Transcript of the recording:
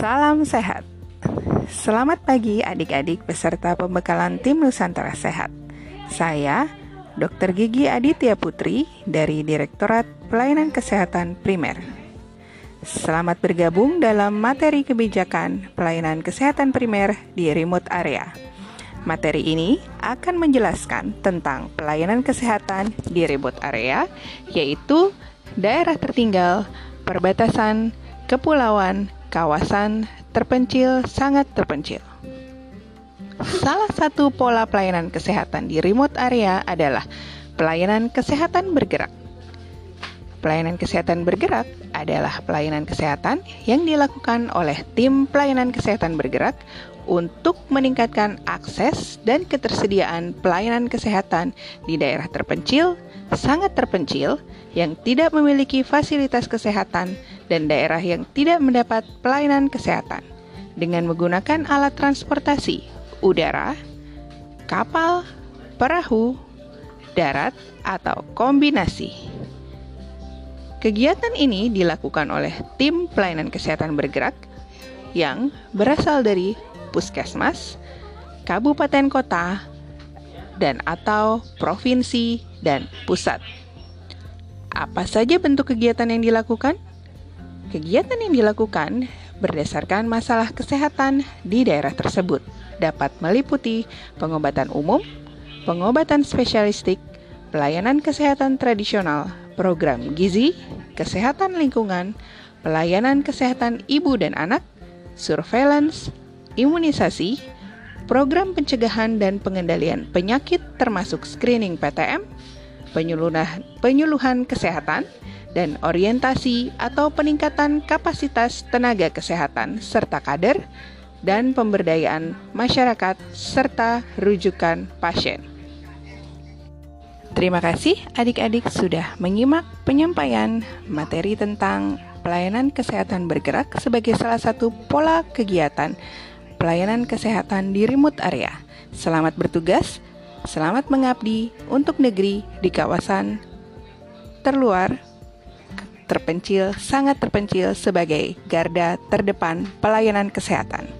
Salam sehat. Selamat pagi adik-adik peserta pembekalan tim Nusantara Sehat. Saya Dr. Gigi Aditya Putri dari Direktorat Pelayanan Kesehatan Primer. Selamat bergabung dalam materi kebijakan pelayanan kesehatan primer di remote area. Materi ini akan menjelaskan tentang pelayanan kesehatan di remote area, yaitu daerah tertinggal, perbatasan, kepulauan, kawasan terpencil sangat terpencil. Salah satu pola pelayanan kesehatan di remote area adalah pelayanan kesehatan bergerak. Pelayanan kesehatan bergerak adalah pelayanan kesehatan yang dilakukan oleh tim pelayanan kesehatan bergerak untuk meningkatkan akses dan ketersediaan pelayanan kesehatan di daerah terpencil, sangat terpencil, yang tidak memiliki fasilitas kesehatan dan daerah yang tidak mendapat pelayanan kesehatan dengan menggunakan alat transportasi udara, kapal, perahu, darat, atau kombinasi. Kegiatan ini dilakukan oleh tim pelayanan kesehatan bergerak yang berasal dari puskesmas, kabupaten kota, dan atau provinsi dan pusat. Apa saja bentuk kegiatan yang dilakukan? Kegiatan yang dilakukan berdasarkan masalah kesehatan di daerah tersebut dapat meliputi pengobatan umum, pengobatan spesialistik, pelayanan kesehatan tradisional, program gizi, kesehatan lingkungan, pelayanan kesehatan ibu dan anak, surveillance, imunisasi, program pencegahan dan pengendalian penyakit termasuk screening PTM, penyuluhan, penyuluhan kesehatan, dan orientasi atau peningkatan kapasitas tenaga kesehatan serta kader dan pemberdayaan masyarakat serta rujukan pasien. Terima kasih adik-adik sudah menyimak penyampaian materi tentang pelayanan kesehatan bergerak sebagai salah satu pola kegiatan pelayanan kesehatan di remote area. Selamat bertugas, selamat mengabdi untuk negeri di kawasan terluar terpencil, sangat terpencil sebagai garda terdepan pelayanan kesehatan.